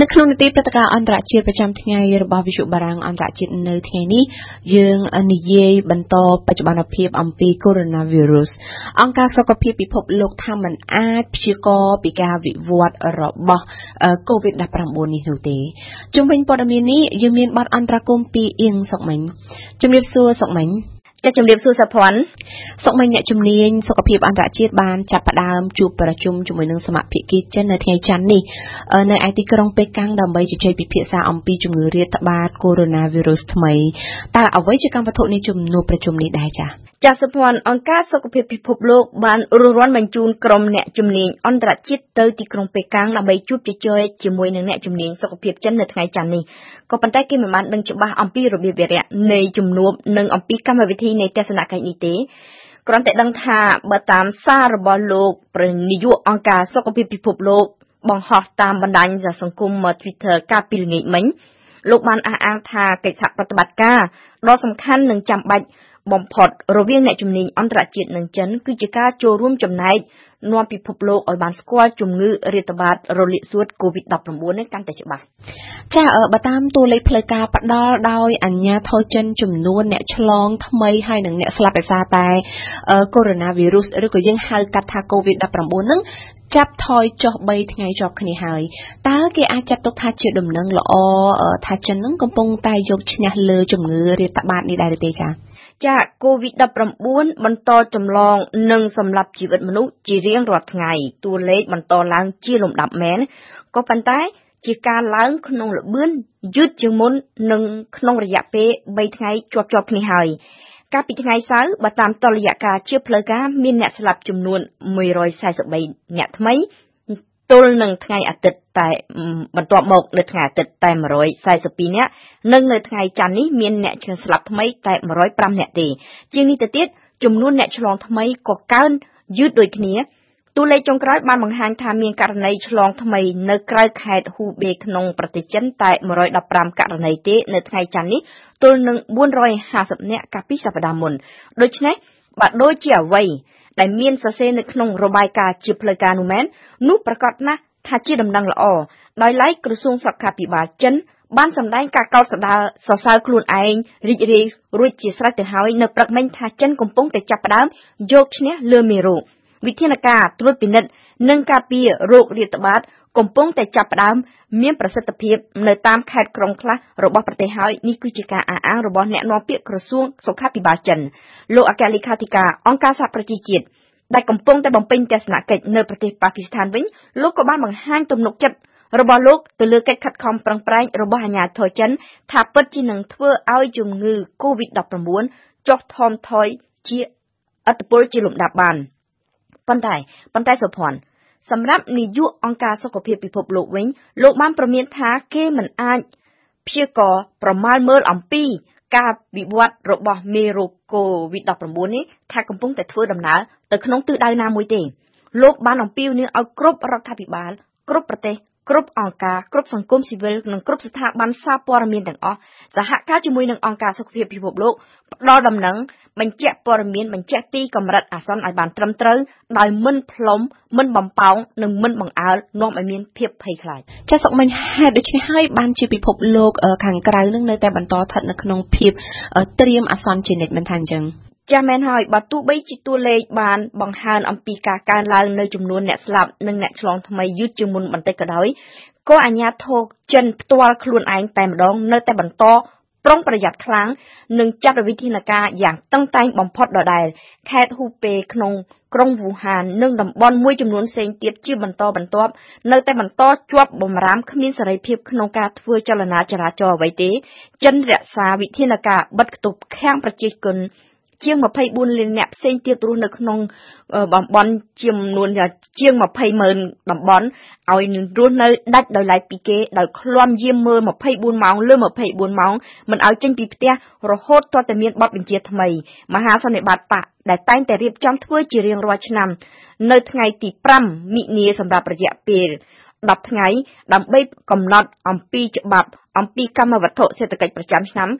នៅក្នុងនីតិព្រឹត្តិការណ៍អន្តរជាតិប្រចាំថ្ងៃរបស់វិទ្យុបារាំងអន្តរជាតិនៅថ្ងៃនេះយើងនិយាយបន្តបច្ចុប្បន្នភាពអំពី Coronavirus អង្គការសុខភាពពិភពលោកថាมันអាចព្យាករណ៍ពីការវិវត្តរបស់ COVID-19 នេះនោះទេជុំវិញព័ត៌មាននេះយើងមានបទអន្តរកម្មពីអៀងសុកមិញជំរាបសួរសុកមិញ ចាជំរាបសួរសុភ័ណ្ឌសុកមិញអ្នកជំនាញសុខភាពអន្តរជាតិបានចាប់ផ្ដើមជួបប្រជុំជាមួយនឹងសមាភិកីចិននៅថ្ងៃច័ន្ទនេះនៅឯទីក្រុងប៉េកាំងដើម្បីជជែកពិភាក្សាអំពីជំងឺរាតត្បាត Coronavirus ថ្មីតើអ្វីជាកម្មវត្ថុនៃជំនួបប្រជុំនេះដែរចា៎ ចាសសុភ័ណ្ឌអង្គការសុខភាពពិភពលោកបានរួសរាន់បញ្ជូនក្រុមអ្នកជំនាញអន្តរជាតិទៅទីក្រុងប៉េកាំងដើម្បីជួបជជែកជាមួយនឹងអ្នកជំនាញសុខភាពចិននៅថ្ងៃច័ន្ទនេះក៏ប៉ុន្តែគេមិនបានដឹងច្បាស់អំពីរបៀបវារៈនៃជំនួបនិងអំពីកម្មវិធីនៃទស្សនកិច្ចនេះទេគ្រាន់តែដឹងថាបើតាមសាររបស់លោកប្រនាយកអង្គការសុខភាពពិភពលោកបង្ហោះតាមបណ្ដាញសង្គម Twitter កាលពីល្ងាចមិញលោកបានអះអាងថាកិច្ចសហប្រតិបត្តិការដ៏សំខាន់និងចាំបាច់ បំផុតរវាងអ្នកជំនាញអន្តរជាតិនិងចិនគឺជាការចូលរួមចំណែកនាំពិភពលោកឲ្យបានស្គាល់ជំងឺរាតត្បាតរលាកសួត COVID-19 នេះកាន់តែច្បាស់ចាបើតាមតួលេខផ្លូវការផ្ដល់ដោយអាជ្ញាធរចិនចំនួនអ្នកឆ្លងថ្មីហើយនិងអ្នកស្លាប់ដោយសារតែកូវីដ -19 ឬក៏យើងហៅកាត់ថា COVID-19 ហ្នឹងចាប់ថយចុះ3ថ្ងៃជាប់គ្នាហើយតើគេអាចចាត់ទុកថាជាដំណឹងល្អថាចិននឹងកំពុងតែយកឈ្នះលើជំងឺរាតត្បាតនេះដែរទេចា៎ចា COVID-19 បន្តចម្លងនិងសម្លាប់ជីវិតមនុស្សជារៀងរាល់ថ្ងៃតួលេខបន្តឡើងជាលំដាប់មែនក៏ប៉ុន្តែ ជាការឡើងក្នុងល្បឿនយឺតជាងមុននិងក្នុងរយៈពេល3ថ្ងៃជាប់ជាប់គ្នាហើយ កាលពីថ្ងៃសៅរ៍បើតាមតុល្យការជាផ្លូវការមានអ្នកស្លាប់ចំនួន143អ្នកថ្មីទល់នឹងថ្ងៃអាទិត្យតែបន្ទាប់មកនៅថ្ងៃអាទិត្យតែ142នាក់និងនៅថ្ងៃច័ន្ទនេះមានអ្នកឆ្លងស្លាប់ថ្មីតែ105នាក់ទេជាងនេះទៅទៀតចំនួនអ្នកឆ្លងថ្មីក៏កើនយឺតដូចគ្នា តួលេខចុងក្រោយបានបង្ហាញថាមានករណីឆ្លងថ្មីនៅក្រៅខេត្តហ៊ូបេក្នុងប្រទេសចិនតែ115ករណីទេនៅថ្ងៃច័ន្ទនេះទល់នឹង450នាក់កាលពីសប្តាហ៍មុនដូច្នេះបើដូចជាអ្វីដែលមានសរសេរនៅក្នុងរបាយការណ៍ជាផ្លូវការនោះមែននោះប្រកាសណាស់ថាជាដំណឹងល្អដោយឡែកក្រសួងសុខាភិបាលចិនបានសម្ដែងការកោតសរសើរសរសើរខ្លួនឯងរីករាយរួចជាស្រេចទៅហើយនៅព្រឹកមិញថាចិនកំពុងតែចាប់ផ្ដើមយកឈ្នះលើមេរោគ វិធានការត្រួតពិនិត្យនិងការពាររោគរាតត្បាតកំពុងតែចាប់ផ្ដើមមានប្រសិទ្ធភាពនៅតាមខេត្តក្រុងខ្លះរបស់ប្រទេសហើយនេះគឺជាការអះអាងរបស់អ្នកនាំពាក្យក្រសួងសុខាភិបាលចិនលោកអគ្គលេខាធិការអង្គការសហប្រជាជាតិដែលកំពុងតែបំពេញទស្សនកិច្ចនៅប្រទេសប៉ាគីស្ថានវិញលោកក៏បានបង្ហាញទំនុកចិត្តរបស់លោកទៅលើកិច្ចខិតខំប្រឹងប្រែងរបស់អាជ្ញាធរចិនថាពិតជានឹងធ្វើឲ្យជំងឺ COVID-19 ចុះថមថយជាឥទ្ធិពលជាលំដាប់បាន ប៉ុន្តែប៉ុន្តែសុភ័ណ្ឌសម្រាប់នាយកអង្គការសុខភាពពិភពលោកវិញលោកបានប្រមានថាគេមិនអាចព្យាករប្រមាលមើលអំពីការវិវត្តរបស់មេរោគ COVID-19 នេះថាកំពុងតែធ្វើដំណើរទៅក្នុងទិសដៅណាមួយទេលោកបានអំពាវនាវឲ្យគ្រប់រដ្ឋាភិបាលគ្រប់ប្រទេស គ្រប់អង្គការគ្រប់សង្គមស៊ីវិលនិងគ្រប់ស្ថាប័នសារព័ត៌មានទាំងអស់សហការជាមួយនឹងអង្គការសុខភាពពិភពលោកផ្ដល់ដំណឹងបញ្ជាក់ព័ត៌មានបញ្ជាក់ពីកម្រិតអាសន្នឲ្យបានត្រឹមត្រូវដោយមិនផ្លុំមិនបំប៉ោងនិងមិនបង្អើលនាំឲ្យមានភាពភ័យខ្លាចចាសសុកមិញហេតុដូច្នេះហើយបានជាពិភពលោកខាងក្រៅនឹងនៅតែបន្តស្ថិតនៅក្នុងភាពត្រៀមអាសន្នជានិច្ចមិនថាអញ្ចឹង ចាស់មែនហើយបើទោះបីជាតួលេខបានបង្ហើនអំពីការកើនឡើងនៅចំនួនអ្នកស្លាប់និងអ្នកឆ្លងថ្មីយឺតជាងមុនបន្តិចក៏ដោយក៏អាជ្ញាធរចិនផ្ទាល់ខ្លួនឯងតែម្ដងនៅតែបន្តប្រុងប្រយ័ត្នខ្លាំងនិងចាត់វិធានការយ៉ាងតឹងតែងបំផុតដដែលខេត្តហ៊ូពេក្នុងក្រុងវូហាននិងតំបន់មួយចំនួនផ្សេងទៀតជាបន្តបន្ទាប់នៅតែបន្តជាប់បំរាមគ្មានសេរីភាពក្នុងការធ្វើចលនាចរាចរណ៍អ្វីទេចិនរក្សាវិធានការបិទគប់ខាំងប្រជាជន ជាង24លានអ្នកផ្សេងទៀតរស់នៅក្នុងតំបន់ចំនួនជាង20ម៉ឺនតំបន់ឲ្យនឹងរស់នៅដាច់ដោយឡែកពីគេដោយឃ្លាំយាមមើល24ម៉ោងលើ24ម៉ោងមិនឲ្យចេញពីផ្ទះរហូតទាល់តែមានបទបញ្ជាថ្មីមហាសន្និបាតបកដែលតែងតែរៀបចំធ្វើជារៀងរាល់ឆ្នាំនៅថ្ងៃទី5មិនិនាសម្រាប់រយៈពេល10ថ្ងៃដើម្បីកំណត់អំពីច្បាប់អំពីកម្មវត្ថុសេដ្ឋកិច្ចប្រចាំឆ្នាំ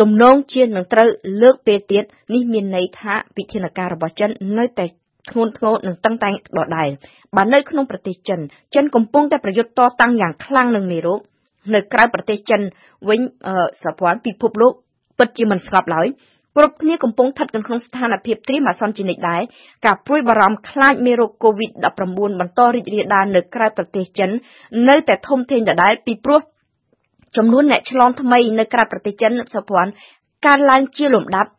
ទំនងជានឹងត្រូវលើកពេលទៀតនេះមានន័យថាវិធានការរបស់ចិននៅតែធ្ងន់ធ្ងរនិងតឹងតែងដដែលបើនៅក្នុងប្រទេសចិនចិនកំពុងតែប្រយុទ្ធតតាំងយ៉ាងខ្លាំងនឹងមេរោគនៅក្រៅប្រទេសចិនវិញសហព័ន្ធពិភពលោកពិតជាមិនស្ងប់ឡើយគ្រប់គ្នាកំពុងស្ថិតក្នុងស្ថានភាពត្រៀមអាសន្នជានិច្ចដែរការព្រួយបារម្ភខ្លាចមេរោគ COVID-19 បន្តរីករាលដាលនៅក្រៅប្រទេសចិននៅតែធំធេងដដែលពីព្រោះ ចំនួនអ្នកឆ្លងថ្មីនៅក្រៅប្រទេសចិនសុភ័ណ្ឌកើនឡើងជាលំដាប់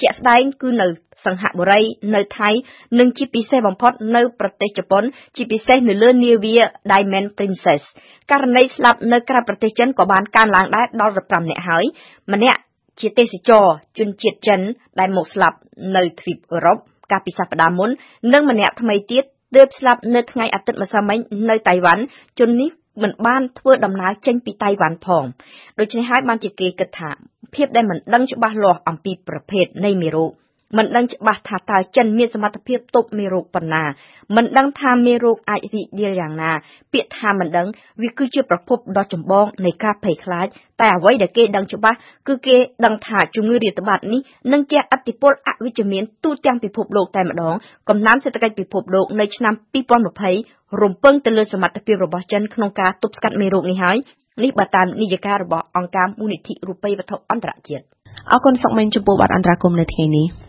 ជាក់ស្ដែងគឺនៅសង្ហបុរីនៅថៃនិងជាពិសេសបំផុតនៅប្រទេសជប៉ុន ជាពិសេសនៅលើនាវា Diamond Princess ករណីស្លាប់នៅក្រៅប្រទេសចិនក៏បានកើនឡើងដែរដល់15នាក់ហើយម្នាក់ជាទេសចរជនជាតិចិនដែលមកស្លាប់នៅទ្វីបអឺរ៉ុបកាលពីសប្តាហ៍មុននិងម្នាក់ថ្មីទៀតទើបស្លាប់នៅថ្ងៃអាទិត្យម្សិលមិញនៅតៃវ៉ាន់ជននេះ មិនបានធ្វើដំណើរចេញពីតៃវ៉ាន់ផងដូច្នេះហើយបានជាគេគិតថាភាពដែលមិនដឹងច្បាស់លាស់អំពីប្រភេទនៃមេរោគ មិនដឹងច្បាស់ថាតើចិនមានសមត្ថភាពទប់មេរោគប៉ុណ្ណាមិនដឹងថាមេរោគអាចរីករាលយ៉ាងណា ពាក្យថាមិនដឹងវាគឺជាប្រភពដ៏ចម្បងនៃការភ័យខ្លាចតែអ្វីដែលគេដឹងច្បាស់គឺគេដឹងថាជំងឺរាតត្បាតនេះនឹងជះឥទ្ធិពលអវិជ្ជមានទូទាំងពិភពលោកតែម្ដងកំណើនសេដ្ឋកិច្ចពិភពលោកនៅឆ្នាំ2020រំពឹងទៅលើសមត្ថភាពរបស់ចិនក្នុងការទប់ស្កាត់មេរោគនេះហើយនេះបើតាមនីយការរបស់អង្គការមូលនិធិរូបិយវត្ថុអន្តរជាតិអរគុណសុកមិញចំពោះបទអន្តរាគមន៍នៅថ្ងៃនេះ